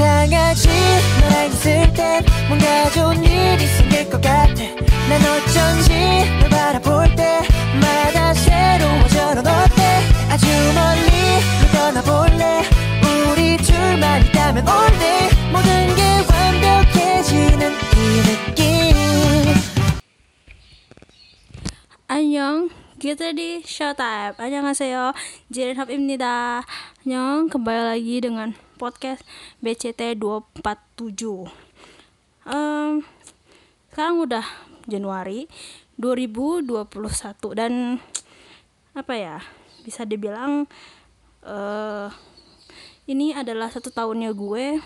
이상하지 너랑 있을 땐 뭔가 좋은 일이 생길 것 같아 난 어쩐지 널 바라볼 때마다 새로워져 넌 어때 아주 멀리 널 떠나볼래 우리 둘만 있다면 day 모든 게 완벽해지는 이 느낌 Kita di Showtime Jiren Habibnida Annyeong Kembali lagi dengan podcast BCT 247 um, Sekarang udah Januari 2021 Dan Apa ya Bisa dibilang uh, Ini adalah satu tahunnya gue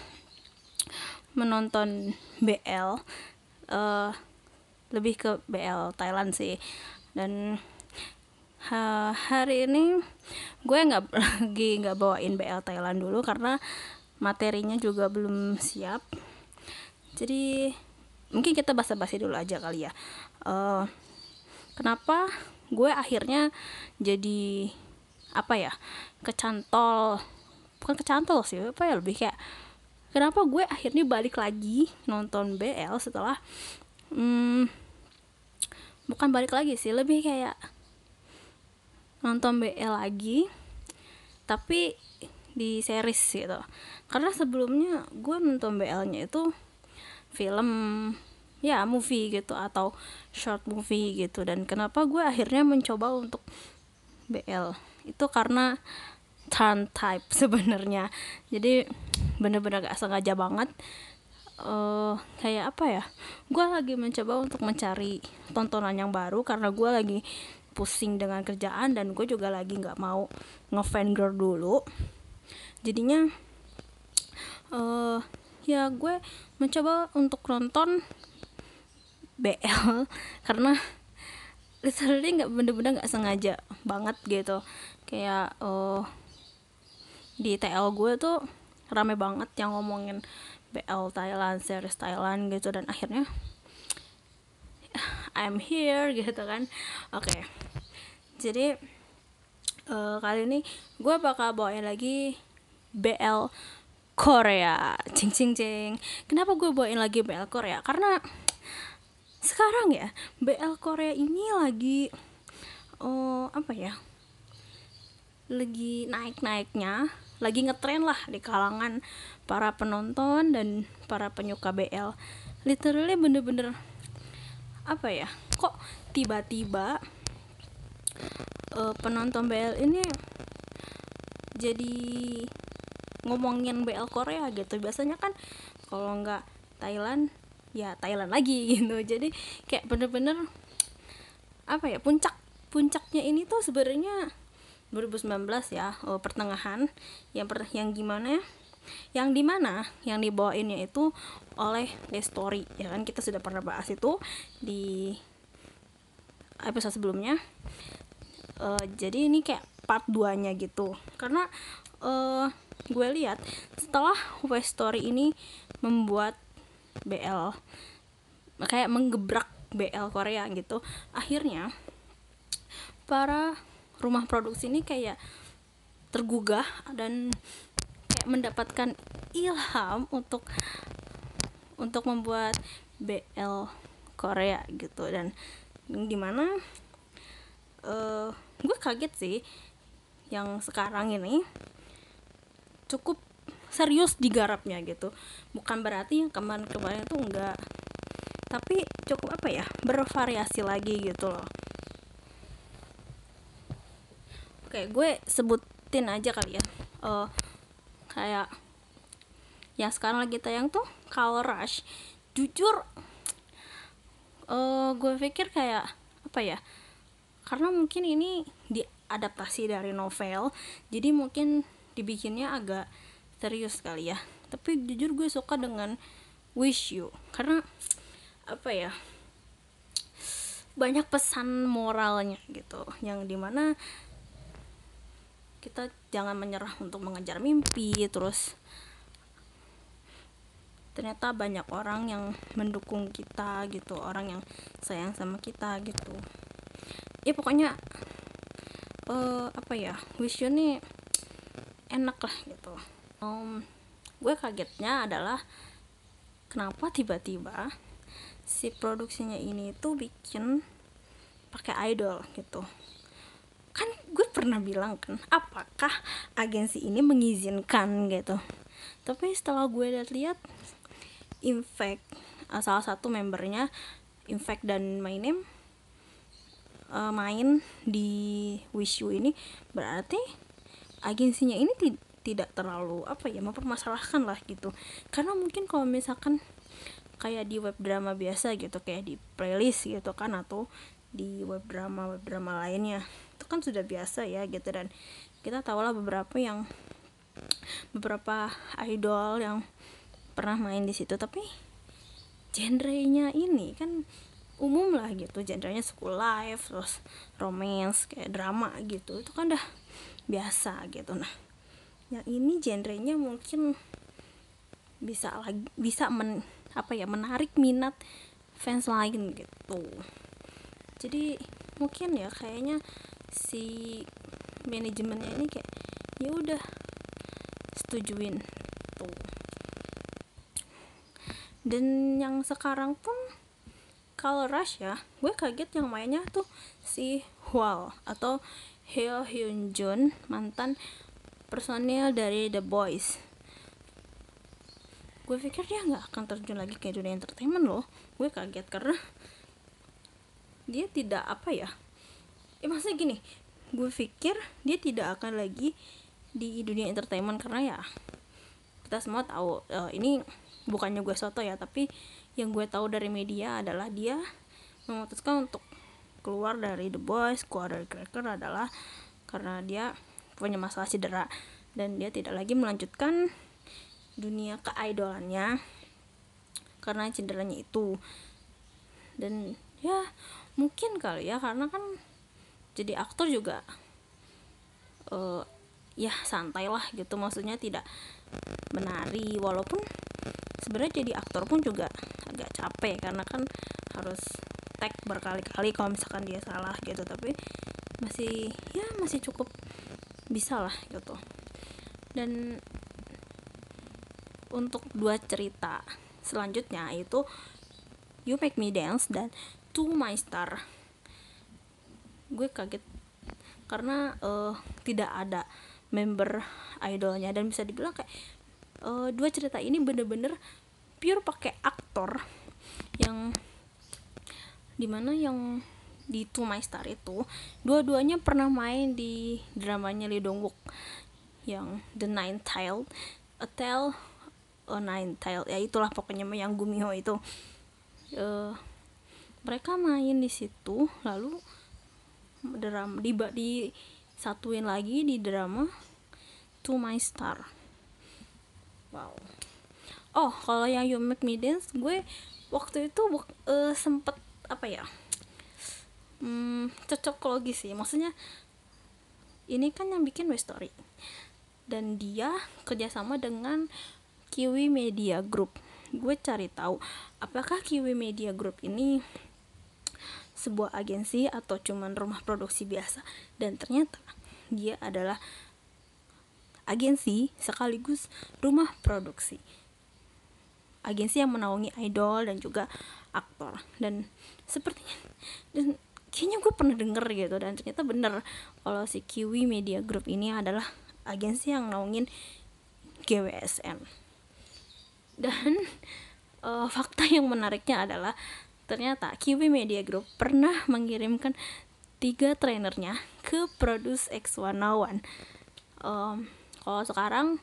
Menonton BL uh, Lebih ke BL Thailand sih. Dan ha, hari ini gue nggak lagi nggak bawain BL Thailand dulu karena materinya juga belum siap. Jadi mungkin kita basa-basi dulu aja kali ya. Uh, kenapa gue akhirnya jadi apa ya kecantol bukan kecantol sih apa ya lebih kayak kenapa gue akhirnya balik lagi nonton BL setelah hmm, bukan balik lagi sih lebih kayak nonton BL lagi tapi di series gitu. Karena sebelumnya gue nonton BL nya itu film ya movie gitu atau short movie gitu. Dan kenapa gue akhirnya mencoba untuk BL itu karena turn type sebenarnya. Jadi bener-bener gak sengaja banget uh, kayak apa ya? Gue lagi mencoba untuk mencari tontonan yang baru karena gue lagi pusing dengan kerjaan dan gue juga lagi nggak mau ngefan girl dulu. Jadinya uh, ya gue mencoba untuk nonton BL karena literally nggak bener-bener nggak sengaja banget gitu. Kayak uh, di TL gue tuh rame banget yang ngomongin BL Thailand series Thailand gitu dan akhirnya I'm here gitu kan. Oke. Okay. jadi uh, kali ini gue bakal bawain lagi BL Korea. Cing cing cing. Kenapa gue bawain lagi BL Korea? Karena sekarang ya BL Korea ini lagi uh, apa ya lagi naik naiknya lagi ngetren lah di kalangan para penonton dan para penyuka BL literally bener-bener apa ya kok tiba-tiba uh, penonton BL ini jadi ngomongin BL Korea gitu. Biasanya kan kalau nggak Thailand ya Thailand lagi gitu. Jadi kayak bener-bener apa ya puncak puncaknya ini tuh sebenarnya 2019 ya oh, pertengahan. Yang per, yang gimana ya? Yang di mana yang dibawainnya itu oleh The Story ya kan? Kita sudah pernah bahas itu di episode sebelumnya. Uh, jadi ini kayak part 2 nya gitu. Karena uh, gue lihat setelah West Story ini membuat BL kayak menggebrak BL Korea gitu akhirnya para rumah produksi ini kayak tergugah dan kayak mendapatkan ilham untuk untuk membuat BL Korea gitu. Dan di mana uh, gue kaget sih yang sekarang ini cukup serius digarapnya gitu. Bukan berarti yang kemarin-kemarin itu enggak tapi cukup apa ya bervariasi lagi gitu loh. Oke gue sebutin aja kali ya. Uh, kayak yang sekarang lagi tayang tuh Color Rush. Jujur uh, gue pikir kayak apa ya karena mungkin ini diadaptasi dari novel jadi mungkin dibikinnya agak serius kali ya. Tapi jujur gue suka dengan Wish You karena apa ya banyak pesan moralnya gitu yang di mana kita jangan menyerah untuk mengejar mimpi terus ternyata banyak orang yang mendukung kita gitu orang yang sayang sama kita gitu. Ya pokoknya uh, apa ya wish you nih enak lah gitu. Um, gue kagetnya adalah kenapa tiba-tiba si produksinya ini tuh bikin pakai idol gitu. Kan gue pernah bilang kan apakah agensi ini mengizinkan gitu? Tapi setelah gue lihat-lihat Infect. Uh, salah satu membernya Infect dan My Name uh, main di Wish You ini. Berarti agensinya ini ti tidak terlalu apa ya mempermasalahkan lah gitu. Karena mungkin kalau misalkan kayak di web drama biasa gitu kayak di playlist gitu kan atau di web drama web drama lainnya itu kan sudah biasa ya gitu. Dan kita tahu lah beberapa yang beberapa idol yang pernah main di situ tapi genrenya ini kan umum lah gitu. Genrenya school life terus romance kayak drama gitu. Itu kan dah biasa gitu. Nah yang ini genrenya mungkin bisa lagi bisa men apa ya menarik minat fans lain gitu. Jadi mungkin ya kayaknya si manajemennya ini kayak ya udah setujuin tuh dan yang sekarang pun kalau Rush ya gue kaget yang mainnya tuh si Hwal atau Hyo Hyun Jun mantan personil dari The Boys. Gue pikir dia nggak akan terjun lagi ke dunia entertainment loh. Gue kaget karena dia tidak apa ya eh maksudnya gini gue pikir dia tidak akan lagi di dunia entertainment karena ya kita semua tahu uh, ini bukannya gue soto ya tapi yang gue tahu dari media adalah dia memutuskan untuk keluar dari The Boys keluar dari Cracker adalah karena dia punya masalah cedera dan dia tidak lagi melanjutkan dunia keidolannya karena cederanya itu. Dan ya mungkin kali ya karena kan jadi aktor juga uh, ya santai lah gitu. Maksudnya tidak menari walaupun sebenarnya jadi aktor pun juga agak capek karena kan harus tag berkali-kali kalau misalkan dia salah gitu tapi masih ya masih cukup bisa lah gitu. Dan untuk dua cerita selanjutnya itu You Make Me Dance dan To My Star. Gue kaget karena uh, tidak ada member idolnya. Dan bisa dibilang kayak uh, dua cerita ini bener-bener pure pakai aktor yang di mana yang di To My Star itu dua-duanya pernah main di dramanya Lee Dong Wook yang The Nine Tailed A Tale a Nine Tailed ya itulah pokoknya yang Gumiho itu. Uh, mereka main di situ lalu drama di di satuin lagi di drama To My Star. Wow. Oh kalau yang You Make Me Dance gue waktu itu uh, sempet apa ya hmm, cocok logis sih. Maksudnya ini kan yang bikin Story. Dan dia kerjasama dengan Kiwi Media Group. Gue cari tahu apakah Kiwi Media Group ini sebuah agensi atau cuman rumah produksi biasa? Dan ternyata dia adalah agensi sekaligus rumah produksi. Agensi yang menaungi idol dan juga aktor. Dan sepertinya dan kayaknya gue pernah denger gitu dan ternyata bener. Kalau si Kiwi Media Group ini adalah agensi yang naungin GWSN dan uh, fakta yang menariknya adalah ternyata Kiwi Media Group pernah mengirimkan tiga trainernya ke Produce X101 um, kalau sekarang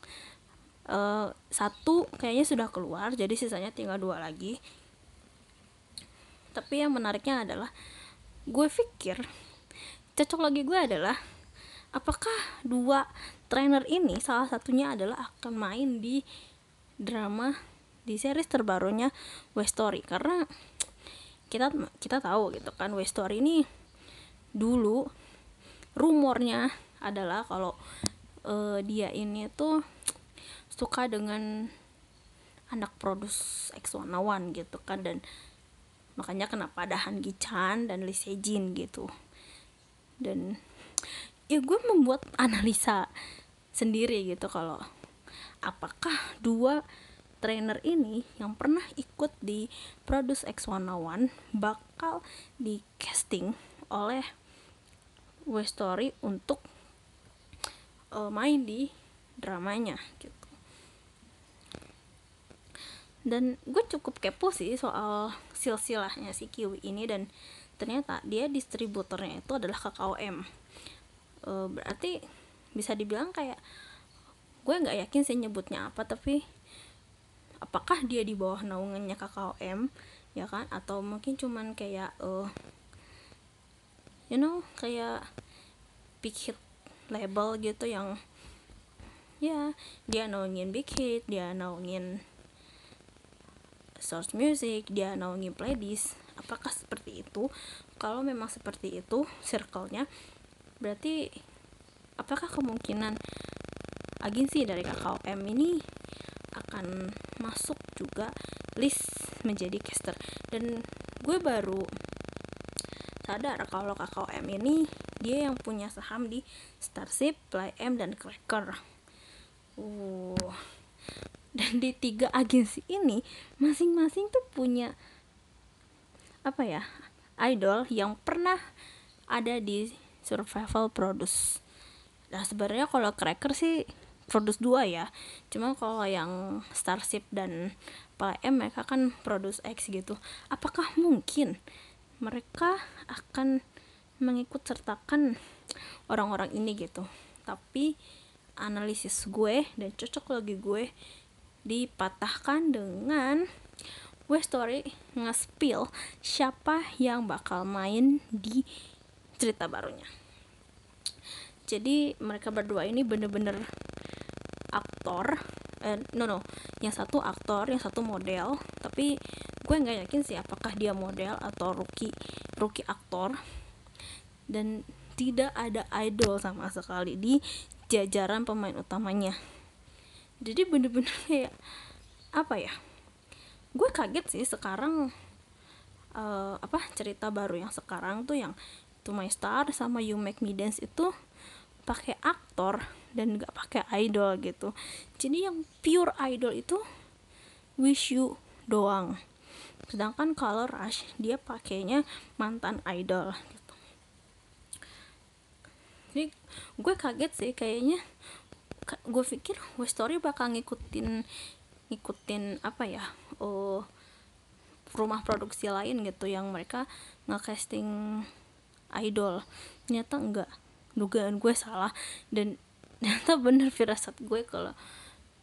uh, satu kayaknya sudah keluar jadi sisanya tinggal dua lagi. Tapi yang menariknya adalah gue pikir cocok lagi gue adalah apakah dua trainer ini salah satunya adalah akan main di drama di series terbarunya West Story? Karena kita kita tahu gitu kan West Story ini dulu rumornya adalah kalau uh, dia ini tuh suka dengan anak produs X101 gitu kan dan makanya kenapa ada Han Gi-chan dan Lee Se-jin gitu. Dan ya gue membuat analisa sendiri gitu kalau apakah dua trainer ini yang pernah ikut di Produce X101 bakal di casting oleh West Story untuk uh, main di dramanya gitu. Dan gue cukup kepo sih soal silsilahnya si Kiwi ini dan ternyata dia distributornya itu adalah KKOM e, berarti bisa dibilang kayak gue nggak yakin sih nyebutnya apa tapi apakah dia di bawah naungannya KKOM ya kan? Atau mungkin cuman kayak uh, you know kayak big hit label gitu yang ya dia naungin big hit dia naungin source music dia naungin playlist. Apakah seperti itu? Kalau memang seperti itu circle-nya berarti apakah kemungkinan agensi dari KKOM ini akan masuk juga list menjadi caster? Dan gue baru sadar kalau KKOM ini dia yang punya saham di Starship, Play M dan Cracker. Uh, dan di tiga agensi ini masing-masing tuh punya apa ya idol yang pernah ada di survival produce. Nah sebenarnya kalau cracker sih produce dua ya. Cuma kalau yang starship dan PM mereka kan produce X gitu. Apakah mungkin mereka akan mengikut sertakan orang-orang ini gitu tapi analisis gue dan cocok lagi gue dipatahkan dengan West Story nge-spill siapa yang bakal main di cerita barunya. Jadi mereka berdua ini bener-bener aktor, eh, no no, yang satu aktor, yang satu model. Tapi gue nggak yakin sih apakah dia model atau rookie rookie aktor. Dan tidak ada idol sama sekali di jajaran pemain utamanya jadi bener-bener kayak apa ya gue kaget sih sekarang uh, apa cerita baru yang sekarang tuh yang To My Star sama You Make Me Dance itu pakai aktor dan gak pakai idol gitu. Jadi yang pure idol itu Wish You doang. Sedangkan kalau Rush dia pakainya mantan idol gitu. Jadi gue kaget sih kayaknya. Gue pikir West Story bakal ngikutin ngikutin apa ya oh rumah produksi lain gitu yang mereka nge-casting idol. Ternyata enggak dugaan gue salah. Dan ternyata bener firasat gue kalau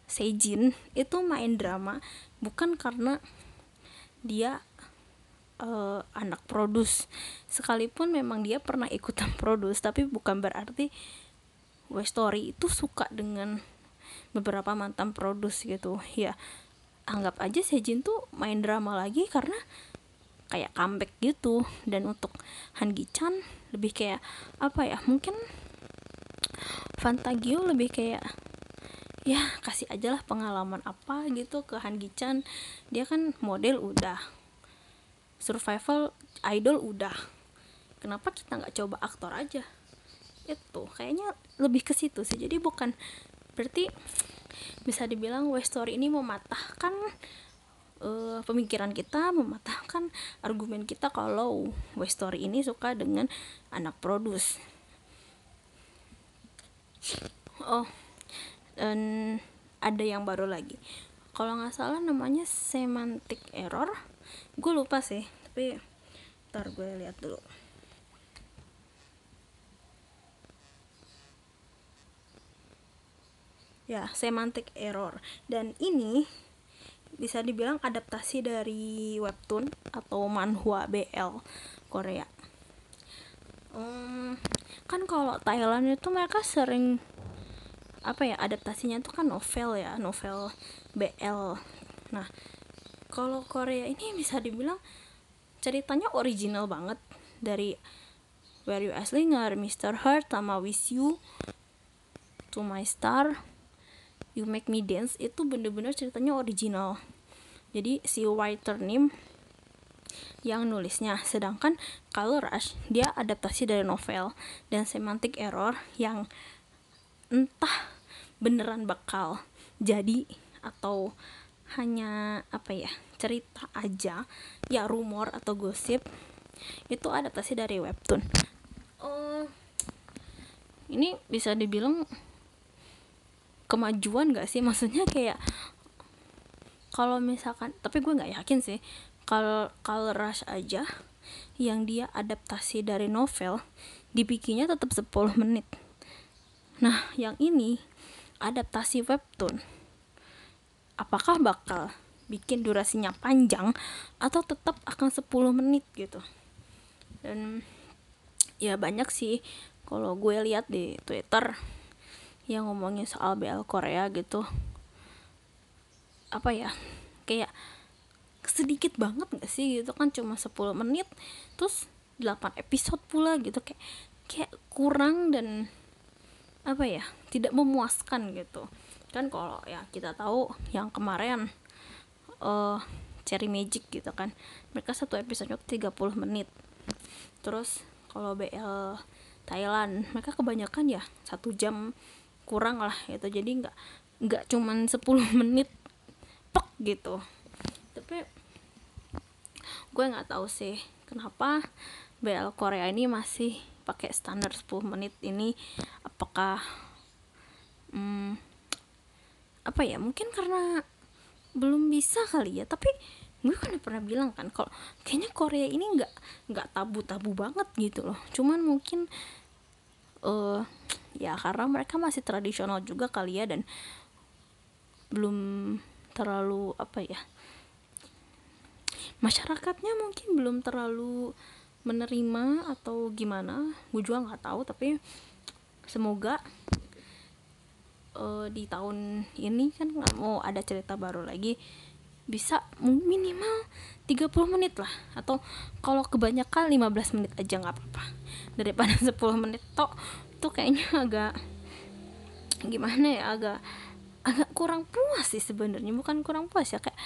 Sejin itu main drama bukan karena dia uh, anak produs. Sekalipun memang dia pernah ikutan produs tapi bukan berarti West Story itu suka dengan beberapa mantan produs gitu. Ya anggap aja Sejin tuh main drama lagi karena kayak comeback gitu. Dan untuk Han Gi-chan lebih kayak apa ya mungkin Fantagio lebih kayak ya kasih aja lah pengalaman apa gitu ke Han Gi-chan dia kan model udah. Survival idol udah. Kenapa kita nggak coba aktor aja? Itu kayaknya lebih ke situ sih. Jadi bukan berarti bisa dibilang West Story ini mematahkan uh, pemikiran kita mematahkan argumen kita kalau West Story ini suka dengan anak produs oh dan ada yang baru lagi. Kalau nggak salah namanya semantic error. Gue lupa sih tapi ntar gue lihat dulu. Ya semantic error. Dan ini bisa dibilang adaptasi dari webtoon atau manhwa BL Korea. Um, kan kalau Thailand itu mereka sering apa ya adaptasinya itu kan novel ya novel BL nah kalau Korea ini bisa dibilang ceritanya original banget dari Where You Aslinger, Mr. Heart sama Wish You To My Star You Make Me Dance itu bener-bener ceritanya original jadi si writer name yang nulisnya. Sedangkan Color Rush dia adaptasi dari novel dan Semantic Error yang entah beneran bakal jadi atau hanya apa ya cerita aja ya rumor atau gosip itu adaptasi dari webtoon. Oh ini bisa dibilang kemajuan gak sih? Maksudnya kayak kalau misalkan tapi gue nggak yakin sih kalau rush aja yang dia adaptasi dari novel dibikinnya tetap 10 menit. Nah yang ini adaptasi webtoon. Apakah bakal bikin durasinya panjang atau tetap akan 10 menit gitu? Dan ya banyak sih. Kalau gue lihat di Twitter yang ngomongin soal BL Korea gitu apa ya kayak sedikit banget gak sih gitu kan? Cuma 10 menit terus 8 episode pula gitu. Kayak kayak kurang dan apa ya tidak memuaskan gitu. Kan kalau ya kita tahu yang kemarin uh, Cherry Magic gitu kan. Mereka satu episode 30 menit. Terus kalau BL Thailand mereka kebanyakan ya satu jam kurang lah gitu. Jadi nggak nggak cuman 10 menit tok gitu tapi gue nggak tahu sih kenapa BL Korea ini masih pakai standar 10 menit ini. Apakah hmm, apa ya mungkin karena belum bisa kali ya. Tapi gue kan udah pernah bilang kan kalau kayaknya Korea ini nggak nggak tabu-tabu banget gitu loh. Cuman mungkin uh, ya karena mereka masih tradisional juga kali ya dan belum terlalu apa ya masyarakatnya mungkin belum terlalu menerima atau gimana. Gue juga nggak tahu tapi semoga uh, di tahun ini kan nggak mau ada cerita baru lagi bisa minimal 30 menit lah. Atau kalau kebanyakan 15 menit aja nggak apa-apa. Daripada 10 menit tok itu kayaknya agak gimana ya agak agak kurang puas sih sebenarnya. Bukan kurang puas ya kayak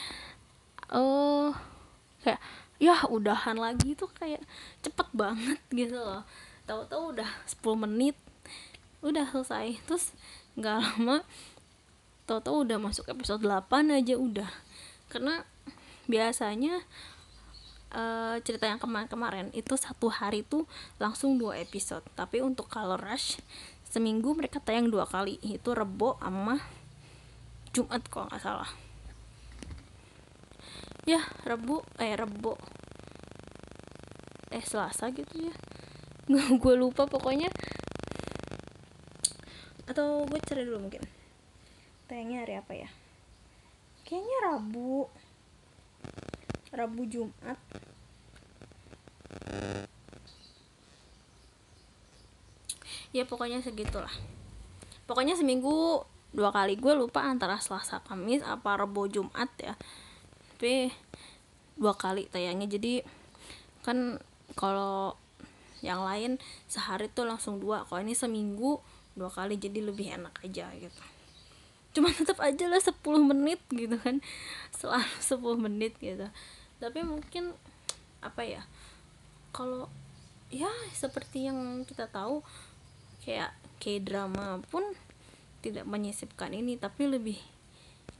eh uh, kayak ya udahan lagi. Tuh kayak cepet banget gitu loh. Tahu-tahu udah 10 menit udah selesai. Terus nggak lama tahu-tahu udah masuk episode 8 aja udah. Karena biasanya uh, cerita yang kemarin-kemarin itu satu hari tuh langsung dua episode. Tapi untuk Color Rush seminggu mereka tayang dua kali. Itu Rebo sama Jumat kok nggak salah ya Rebo eh Rebo eh Selasa gitu ya. Gue lupa pokoknya. Atau gue cari dulu mungkin. Tayangnya hari apa ya? Kayaknya Rabu. Rabu Jumat. Ya pokoknya segitulah. Pokoknya seminggu dua kali. Gue lupa antara Selasa Kamis apa Rabu Jumat ya tapi dua kali tayangnya jadi kan kalau yang lain sehari tuh langsung dua kalau ini seminggu dua kali jadi lebih enak aja gitu. Cuma tetap aja lah 10 menit gitu kan selalu 10 menit gitu. Tapi mungkin apa ya kalau ya seperti yang kita tahu kayak kayak drama pun tidak menyisipkan ini tapi lebih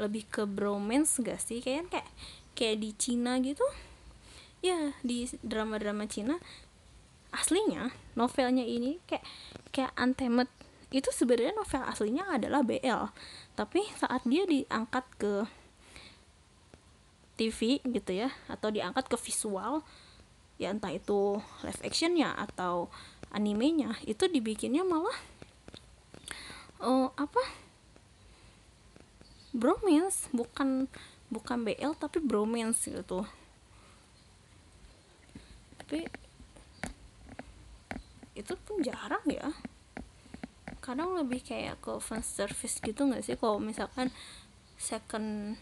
lebih ke bromance gak sih? Kayak kayak kayak di Cina gitu. Ya di drama-drama Cina aslinya novelnya ini kayak kayak Untamed. Itu sebenarnya novel aslinya adalah BL tapi saat dia diangkat ke TV gitu ya atau diangkat ke visual ya entah itu live actionnya atau animenya itu dibikinnya malah uh, apa bromance bukan bukan BL tapi bromance gitu tapi itu pun jarang ya. Kadang lebih kayak ke fan service gitu nggak sih? Kalau misalkan second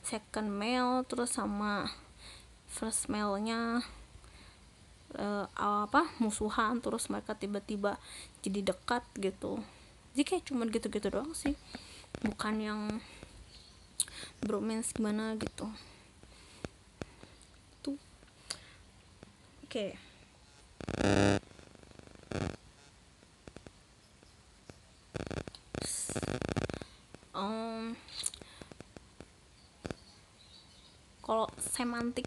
second mail terus sama first mailnya uh, apa musuhan terus mereka tiba-tiba jadi dekat gitu. Jadi kayak cuman gitu-gitu doang sih bukan yang bromance gimana gitu tuh oke okay. um, kalau semantik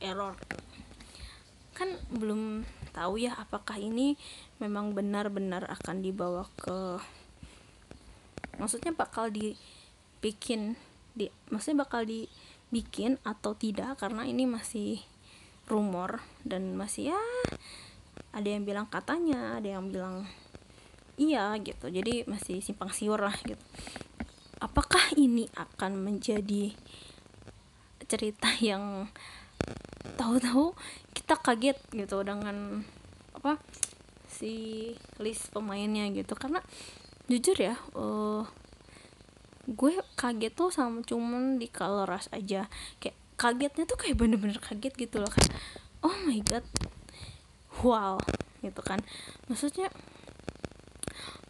error kan belum tahu ya apakah ini memang benar-benar akan dibawa ke maksudnya bakal dibikin di maksudnya bakal dibikin atau tidak karena ini masih rumor dan masih ya ada yang bilang katanya ada yang bilang iya gitu. Jadi masih simpang siur lah gitu. Apakah ini akan menjadi cerita yang tahu-tahu kita kaget gitu dengan apa si list pemainnya gitu? Karena jujur ya uh, gue kaget tuh sama cuman di color rush aja. Kayak kagetnya tuh kayak bener-bener kaget gitu loh kayak oh my god wow gitu kan. Maksudnya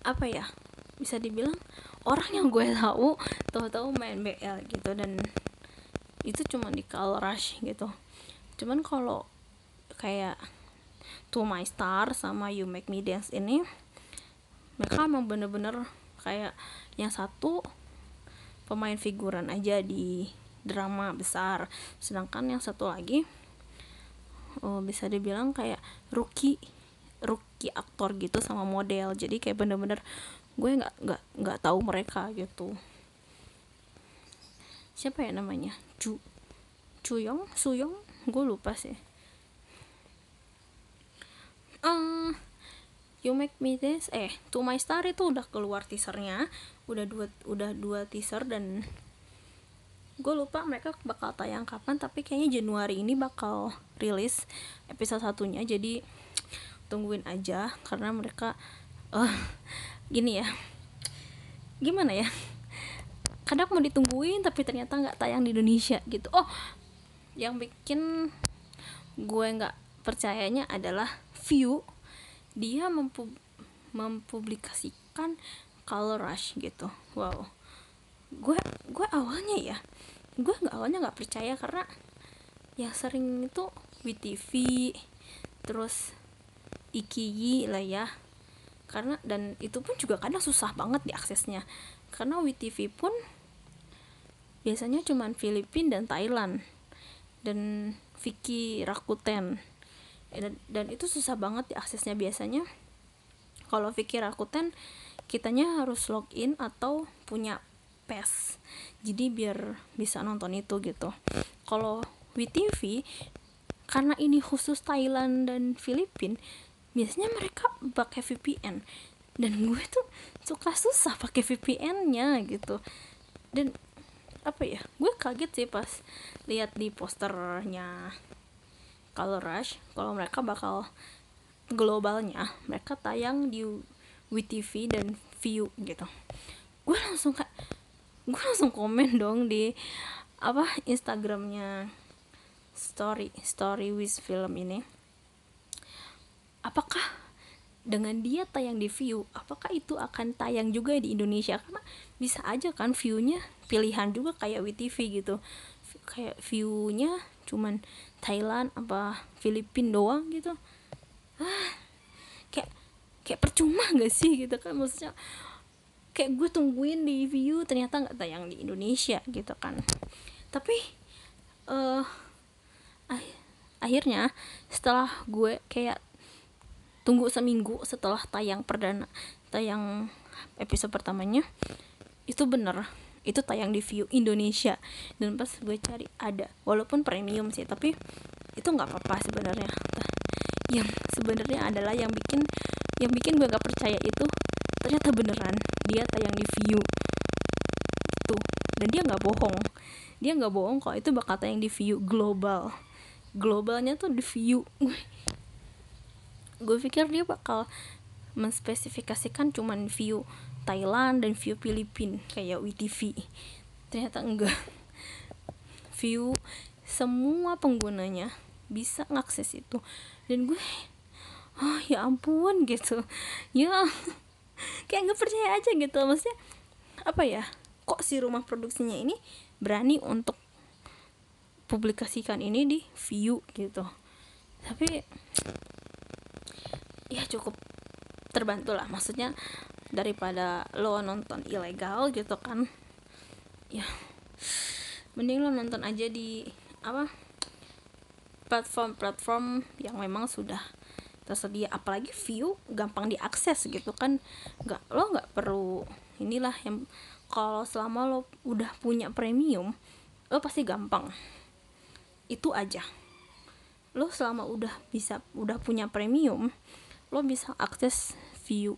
apa ya bisa dibilang orang yang gue tahu tahu-tahu main BL gitu dan itu cuma di Color Rush gitu. Cuman kalau kayak To My Star sama You Make Me Dance ini mereka emang bener-bener kayak yang satu pemain figuran aja di drama besar. Sedangkan yang satu lagi oh, bisa dibilang kayak rookie rookie aktor gitu sama model. Jadi kayak bener-bener gue nggak nggak nggak tahu mereka gitu. Siapa ya namanya? Cu Cuyong Suyong? Gue lupa sih. Uh, You Make Me This eh To My Star itu udah keluar teasernya. Udah dua udah dua teaser dan gue lupa mereka bakal tayang kapan tapi kayaknya Januari ini bakal rilis episode satunya. Jadi tungguin aja karena mereka uh, gini ya. Gimana ya? Kadang mau ditungguin tapi ternyata nggak tayang di Indonesia gitu. Oh yang bikin gue nggak percayanya adalah view dia mempu mempublikasikan color rush gitu. Wow. Gue gue awalnya ya gue nggak awalnya nggak percaya karena yang sering itu WTV terus Ikiyi lah ya. Karena dan itu pun juga kadang susah banget diaksesnya karena WTV pun biasanya cuman Filipina dan Thailand dan Vicky Rakuten dan, dan itu susah banget diaksesnya biasanya. Kalau Vicky Rakuten kitanya harus login atau punya PES jadi biar bisa nonton itu gitu. Kalau WTV karena ini khusus Thailand dan Filipina biasanya mereka pakai VPN dan gue tuh suka susah pakai VPN-nya gitu. Dan apa ya gue kaget sih pas lihat di posternya Color Rush kalau mereka bakal globalnya mereka tayang di WTV dan View gitu. Gue langsung kayak gue langsung komen dong di apa Instagramnya story story with film ini. Apakah dengan dia tayang di view apakah itu akan tayang juga di Indonesia? Karena bisa aja kan viewnya pilihan juga kayak WTV gitu kayak viewnya cuman Thailand apa Filipina doang gitu. Ah, kayak kayak percuma gak sih gitu kan? Maksudnya kayak gue tungguin di view ternyata nggak tayang di Indonesia gitu kan. Tapi uh, akhirnya setelah gue kayak tunggu seminggu setelah tayang perdana tayang episode pertamanya itu bener itu tayang di view Indonesia. Dan pas gue cari ada. Walaupun premium sih tapi itu nggak apa-apa sebenarnya. Yang sebenarnya adalah yang bikin yang bikin gue gak percaya itu ternyata beneran. Dia tayang di view. Tuh dan dia nggak bohong. Dia nggak bohong kok itu bakal tayang di view global. Globalnya tuh di view. Gue pikir dia bakal menspesifikasikan cuman view Thailand dan view Filipina kayak WTV ternyata enggak. View semua penggunanya bisa ngakses itu. Dan gue oh ya ampun gitu. Ya kayak nggak percaya aja gitu. Maksudnya apa ya kok si rumah produksinya ini berani untuk publikasikan ini di view gitu. Tapi ya cukup terbantu lah. Maksudnya daripada lo nonton ilegal gitu kan. Ya mending lo nonton aja di apa platform-platform yang memang sudah tersedia. Apalagi view gampang diakses gitu kan. Nggak lo nggak perlu inilah yang kalau selama lo udah punya premium lo pasti gampang. Itu aja. Lo selama udah bisa udah punya premium lo bisa akses view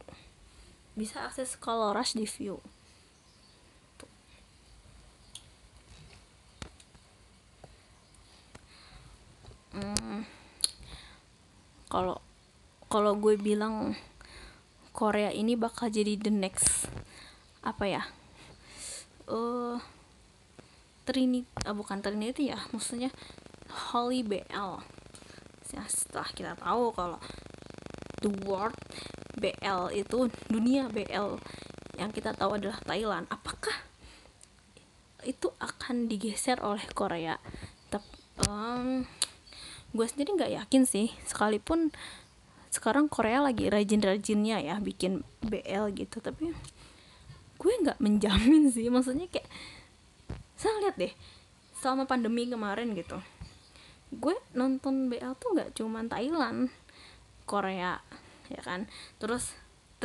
bisa akses color rush di view. Hmm, kalau kalau gue bilang Korea ini bakal jadi the next apa ya eh uh, Trinity uh, bukan Trinity ya maksudnya Holy BL ya, setelah kita tahu kalau the world BL itu dunia BL yang kita tahu adalah Thailand. Apakah itu akan digeser oleh Korea? Tapi um, gue sendiri nggak yakin sih. Sekalipun sekarang Korea lagi rajin-rajinnya ya bikin BL gitu tapi gue nggak menjamin sih. Maksudnya kayak saya lihat deh selama pandemi kemarin gitu gue nonton BL tuh nggak cuman Thailand Korea ya kan? Terus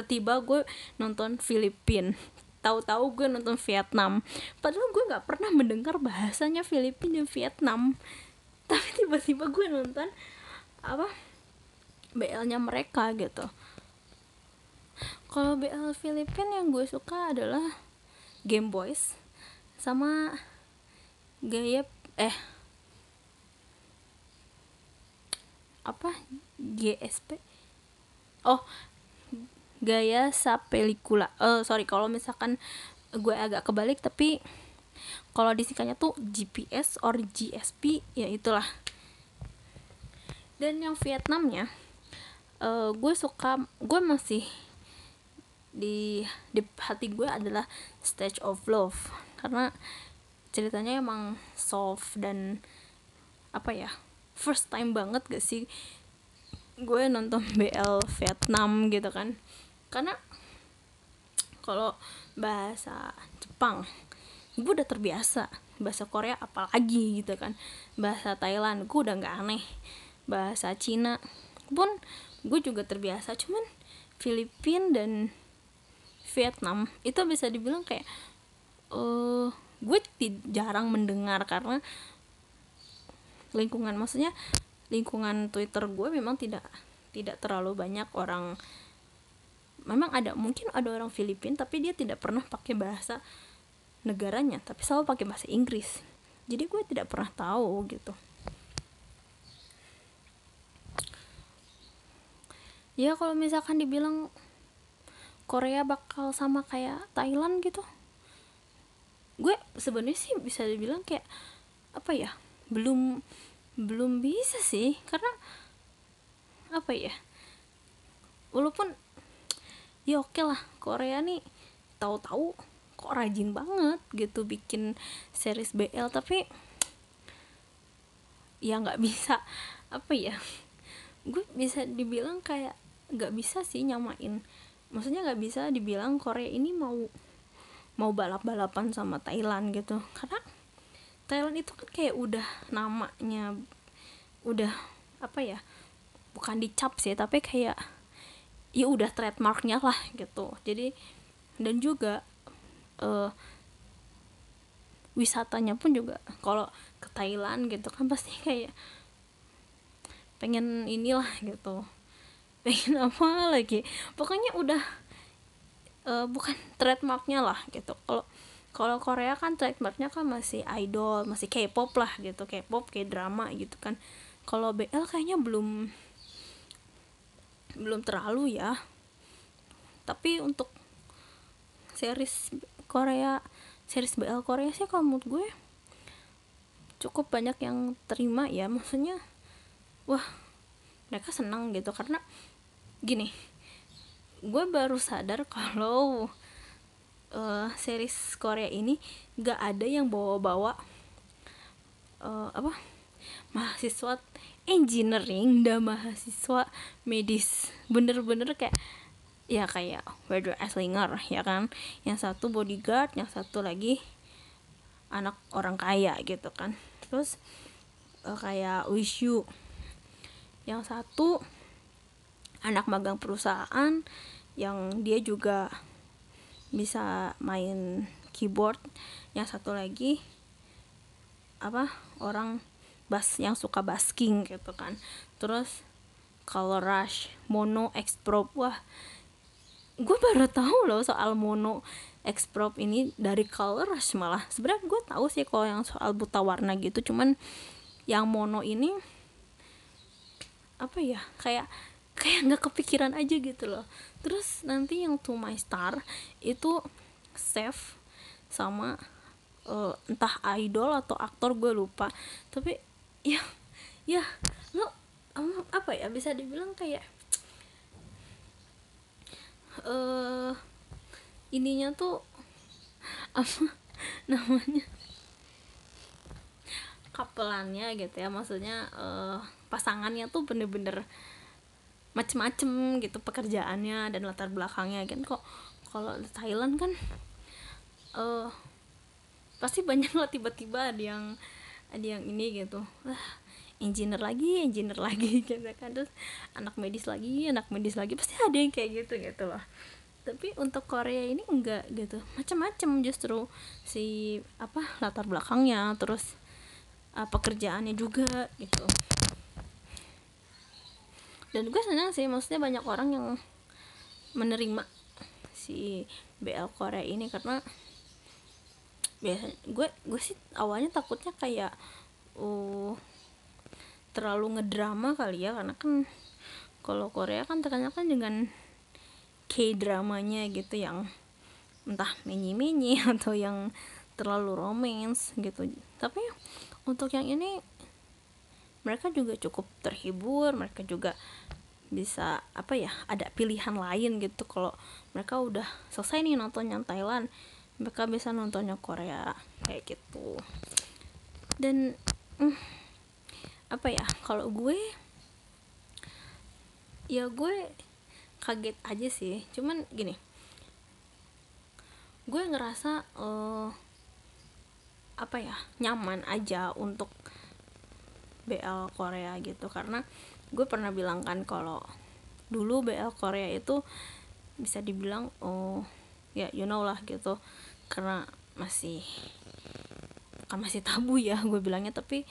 tiba gue nonton Filipin. Tahu-tahu gue nonton Vietnam. Padahal gue nggak pernah mendengar bahasanya Filipina dan Vietnam. Tapi tiba-tiba gue nonton apa BL-nya mereka gitu. Kalau BL Filipin yang gue suka adalah Game Boys sama gaya eh apa GSP oh gaya sa pelikula uh, sorry kalau misalkan gue agak kebalik tapi kalau disingkatnya tuh GPS or GSP ya itulah. Dan yang Vietnamnya uh, gue suka gue masih di di hati gue adalah Stage of Love. Karena ceritanya emang soft dan apa ya first time banget gak sih gue nonton BL Vietnam gitu kan. Karena kalau bahasa Jepang gue udah terbiasa bahasa Korea apalagi gitu kan. Bahasa Thailand gue udah nggak aneh. Bahasa Cina pun gue juga terbiasa cuman Filipina dan Vietnam itu bisa dibilang kayak uh, gue jarang mendengar karena lingkungan maksudnya lingkungan Twitter gue memang tidak tidak terlalu banyak orang. Memang ada mungkin ada orang Filipina tapi dia tidak pernah pakai bahasa negaranya tapi selalu pakai bahasa Inggris. Jadi gue tidak pernah tahu gitu. Ya kalau misalkan dibilang Korea bakal sama kayak Thailand gitu gue sebenarnya sih bisa dibilang kayak apa ya belum belum bisa sih karena apa ya? Walaupun ya oke okay lah Korea nih tahu-tahu kok rajin banget gitu bikin series BL tapi ya nggak bisa apa ya? Gue bisa dibilang kayak nggak bisa sih nyamain. Maksudnya nggak bisa dibilang Korea ini mau mau balap-balapan sama Thailand gitu. Karena Thailand itu kan kayak udah namanya udah apa ya bukan dicap sih tapi kayak ya udah trademarknya lah gitu. Jadi dan juga uh, wisatanya pun juga kalau ke Thailand gitu kan pasti kayak pengen inilah gitu. Pengen apa lagi? Pokoknya udah uh, bukan trademarknya lah gitu. Kalau kalau Korea kan trademarknya kan masih idol masih K-pop lah gitu K-pop kayak drama gitu kan. Kalau BL kayaknya belum belum terlalu ya. Tapi untuk series Korea series BL Korea sih kalau menurut gue cukup banyak yang terima ya. Maksudnya wah mereka senang gitu. Karena gini gue baru sadar kalau uh, series Korea ini gak ada yang bawa-bawa uh, apa mahasiswa engineering dan mahasiswa medis. Bener-bener kayak ya kayak Weather Eslinger ya kan? Yang satu bodyguard yang satu lagi anak orang kaya gitu kan. Terus eh, kayak Wish You yang satu anak magang perusahaan yang dia juga bisa main keyboard. Yang satu lagi apa orang bass yang suka basking gitu kan. Terus color rush mono X probe wah gue baru tahu loh soal mono X probe ini dari color rush malah. Sebenarnya gue tahu sih kalau yang soal buta warna gitu cuman yang mono ini apa ya kayak kayak nggak kepikiran aja gitu loh terus nanti yang to my star itu save sama uh, entah idol atau aktor gue lupa. Tapi ya ya lo um, apa ya bisa dibilang kayak uh, ininya tuh apa namanya kapelannya gitu ya. Maksudnya uh, pasangannya tuh bener-bener macem-macem gitu pekerjaannya dan latar belakangnya. Kan kok kalau Thailand kan uh, pasti banyak lah tiba-tiba ada yang ada yang ini gitu. Lah engineer lagi engineer lagi gitu kan. Terus anak medis lagi anak medis lagi pasti ada yang kayak gitu gitu loh. Tapi untuk Korea ini enggak gitu. Macam-macam justru si apa latar belakangnya terus uh, pekerjaannya juga gitu dan gue senang sih maksudnya banyak orang yang menerima si BL Korea ini karena biasa gue gue sih awalnya takutnya kayak uh, terlalu ngedrama kali ya karena kan kalau Korea kan terkenal kan dengan K dramanya gitu yang entah menyi-menyi atau yang terlalu romance gitu. Tapi untuk yang ini mereka juga cukup terhibur mereka juga bisa apa ya ada pilihan lain gitu. Kalau mereka udah selesai nih nonton yang Thailand mereka bisa nontonnya Korea kayak gitu. Dan mm, apa ya kalau gue ya gue kaget aja sih. Cuman gini gue ngerasa uh, apa ya nyaman aja untuk BL Korea gitu. Karena gue pernah bilang kan kalau dulu BL Korea itu bisa dibilang oh ya you know lah gitu. Karena masih kan masih tabu ya gue bilangnya. Tapi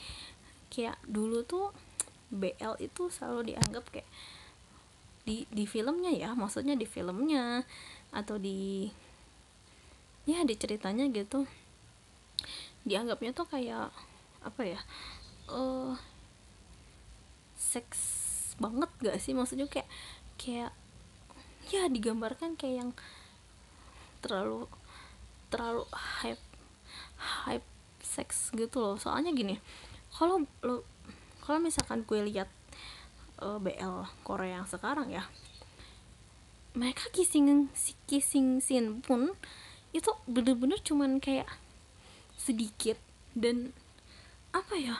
kayak dulu tuh BL itu selalu dianggap kayak di di filmnya ya. Maksudnya di filmnya atau di ya di ceritanya gitu. Dianggapnya tuh kayak apa ya uh, seks banget gak sih? Maksudnya kayak kayak ya digambarkan kayak yang terlalu terlalu hype hype seks gitu loh. Soalnya gini kalau lo kalau misalkan gue lihat uh, eh, BL Korea yang sekarang ya mereka kissing kissing scene pun itu bener-bener cuman kayak sedikit dan apa ya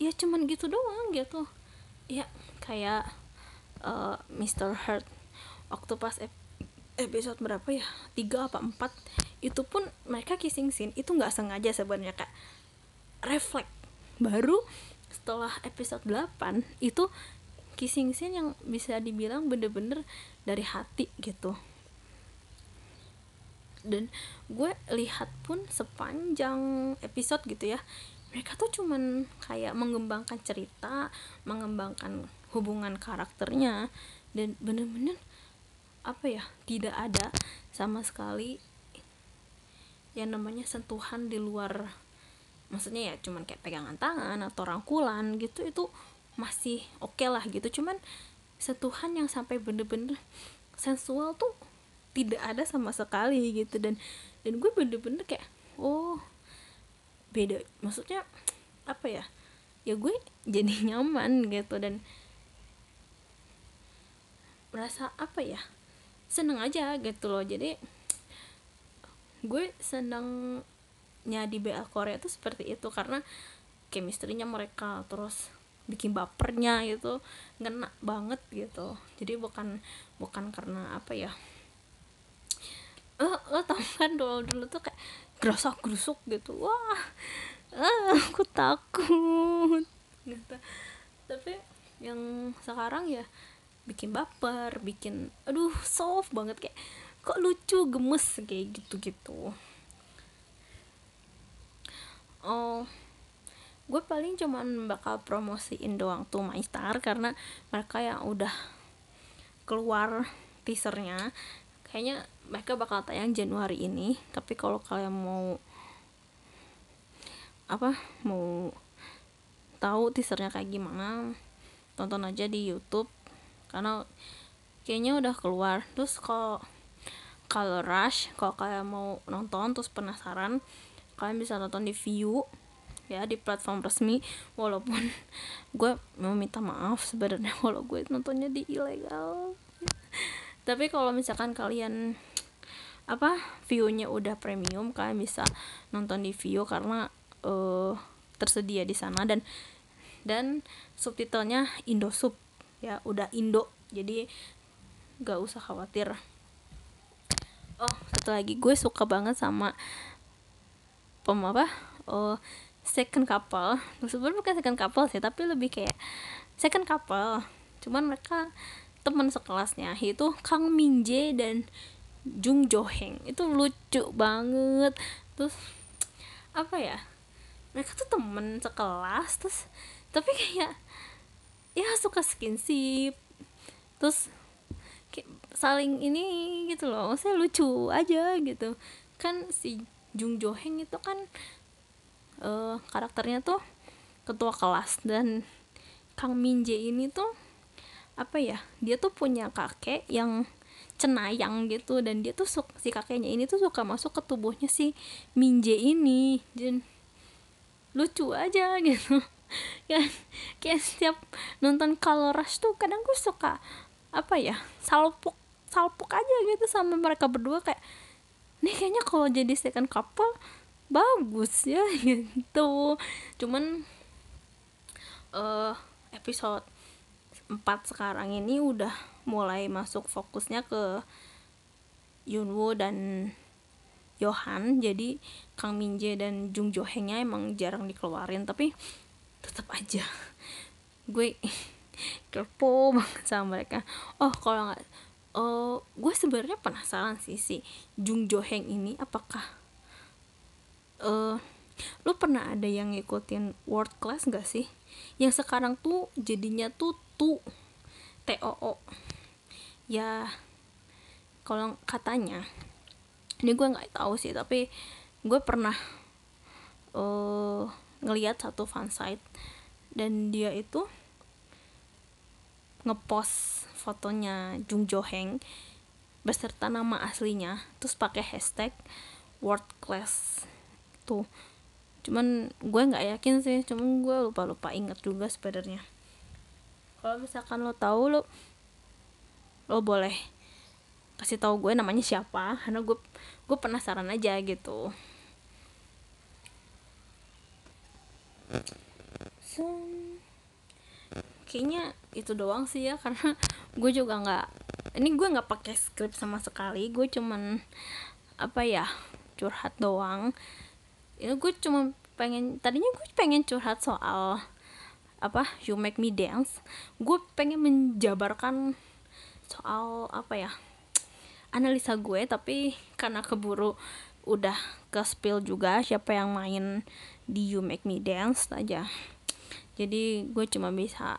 ya cuman gitu doang gitu. Ya kayak uh, Mr. Hurt. Waktu pas ep episode berapa ya? Tiga apa empat. Itu pun mereka kissing scene itu nggak sengaja sebenarnya kak. Refleks. Baru setelah episode 8 itu kissing scene yang bisa dibilang bener-bener dari hati gitu. Dan gue lihat pun sepanjang episode gitu ya mereka tuh cuman kayak mengembangkan cerita mengembangkan hubungan karakternya dan bener-bener apa ya tidak ada sama sekali yang namanya sentuhan di luar maksudnya ya cuman kayak pegangan tangan atau rangkulan gitu itu masih oke okay lah gitu. Cuman sentuhan yang sampai bener-bener sensual tuh tidak ada sama sekali gitu. Dan dan gue bener-bener kayak oh beda maksudnya apa ya ya gue jadi nyaman gitu dan merasa apa ya seneng aja gitu loh. Jadi gue senangnya di BL Korea tuh seperti itu karena chemistry-nya mereka terus bikin bapernya itu ngena banget gitu. Jadi bukan bukan karena apa ya lo, lo tau kan dulu dulu tuh kayak gerosok gerusuk gitu. Wah ah, aku takut. Gitu. tapi yang sekarang ya bikin baper bikin aduh soft banget. Kayak kok lucu gemes kayak gitu gitu oh gue paling cuman bakal promosiin doang tuh My Star karena mereka yang udah keluar teasernya kayaknya mereka bakal tayang Januari ini. Tapi kalau kalian mau apa mau tahu teasernya kayak gimana tonton aja di YouTube. Karena kayaknya udah keluar. Terus kalau kalau rush kalau kalian mau nonton terus penasaran kalian bisa nonton di view ya di platform resmi. Walaupun gue mau minta maaf sebenarnya kalau gue nontonnya di ilegal. Tapi kalau misalkan kalian apa viewnya udah premium kalian bisa nonton di view karena uh, tersedia di sana. Dan dan subtitlenya Indosub ya udah Indo. Jadi gak usah khawatir. Oh satu lagi. Gue suka banget sama pem apa oh second couple. Sebenarnya bukan second couple sih tapi lebih kayak second couple. Cuman mereka teman sekelasnya itu Kang Min Jae dan Jung Jo Heng. Itu lucu banget. Terus apa ya? Mereka tuh temen sekelas terus tapi kayak ya suka skinship. Terus kayak saling ini gitu loh. Saya lucu aja gitu. Kan si Jung Jo Heng itu kan uh, karakternya tuh ketua kelas. Dan Kang Min Jae ini tuh apa ya? Dia tuh punya kakek yang cenayang gitu dan dia tuh suka, si kakeknya ini tuh suka masuk ke tubuhnya si Minje ini dan lucu aja gitu. Kan kayak setiap nonton Color Rush tuh kadang gue suka apa ya salpuk salpuk aja gitu sama mereka berdua kayak nih kayaknya kalau jadi second couple bagus ya gitu. Cuman uh, episode 4 sekarang ini udah mulai masuk fokusnya ke Yunwoo dan Johan. Jadi Kang Minje dan Jung Jo Hengnya emang jarang dikeluarin tapi tetap aja. Gue kepo banget sama mereka. Oh kalau nggak oh gue sebenarnya penasaran sih si Jung Jo Heng ini apakah uh, lu pernah ada yang ngikutin world class gak sih? Yang sekarang tuh jadinya tuh tu t o o ya kalau katanya ini gue nggak tahu sih tapi gue pernah uh, ngelihat satu fansite dan dia itu ngepost fotonya Jung Jo Heng beserta nama aslinya terus pakai hashtag world class gitu cuman gue nggak yakin sih cuman gue lupa lupa inget juga sebenarnya. Kalau misalkan lo tahu lo lo boleh kasih tahu gue namanya siapa karena gue gue penasaran aja gitu. So, kayaknya itu doang sih ya karena gue juga nggak ini gue nggak pakai skrip sama sekali gue cuman apa ya curhat doang. Ya gue cuma pengen tadinya gue pengen curhat soal apa you make me dance. Gue pengen menjabarkan soal apa ya analisa gue tapi karena keburu udah ke spill juga siapa yang main di you make me dance aja. Jadi gue cuma bisa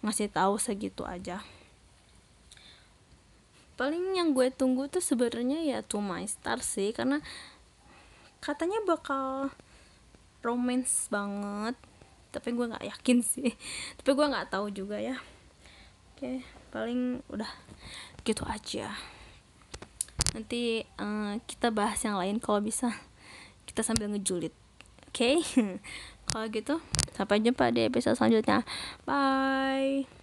ngasih tahu segitu aja. Paling yang gue tunggu tuh sebenarnya ya to my star sih karena katanya bakal romance banget. Tapi gue nggak yakin sih. Tapi gue nggak tahu juga ya. Oke paling udah gitu aja. Nanti uh, kita bahas yang lain kalau bisa. Kita sambil ngejulit oke? Okay? kalau gitu sampai jumpa di episode selanjutnya. Bye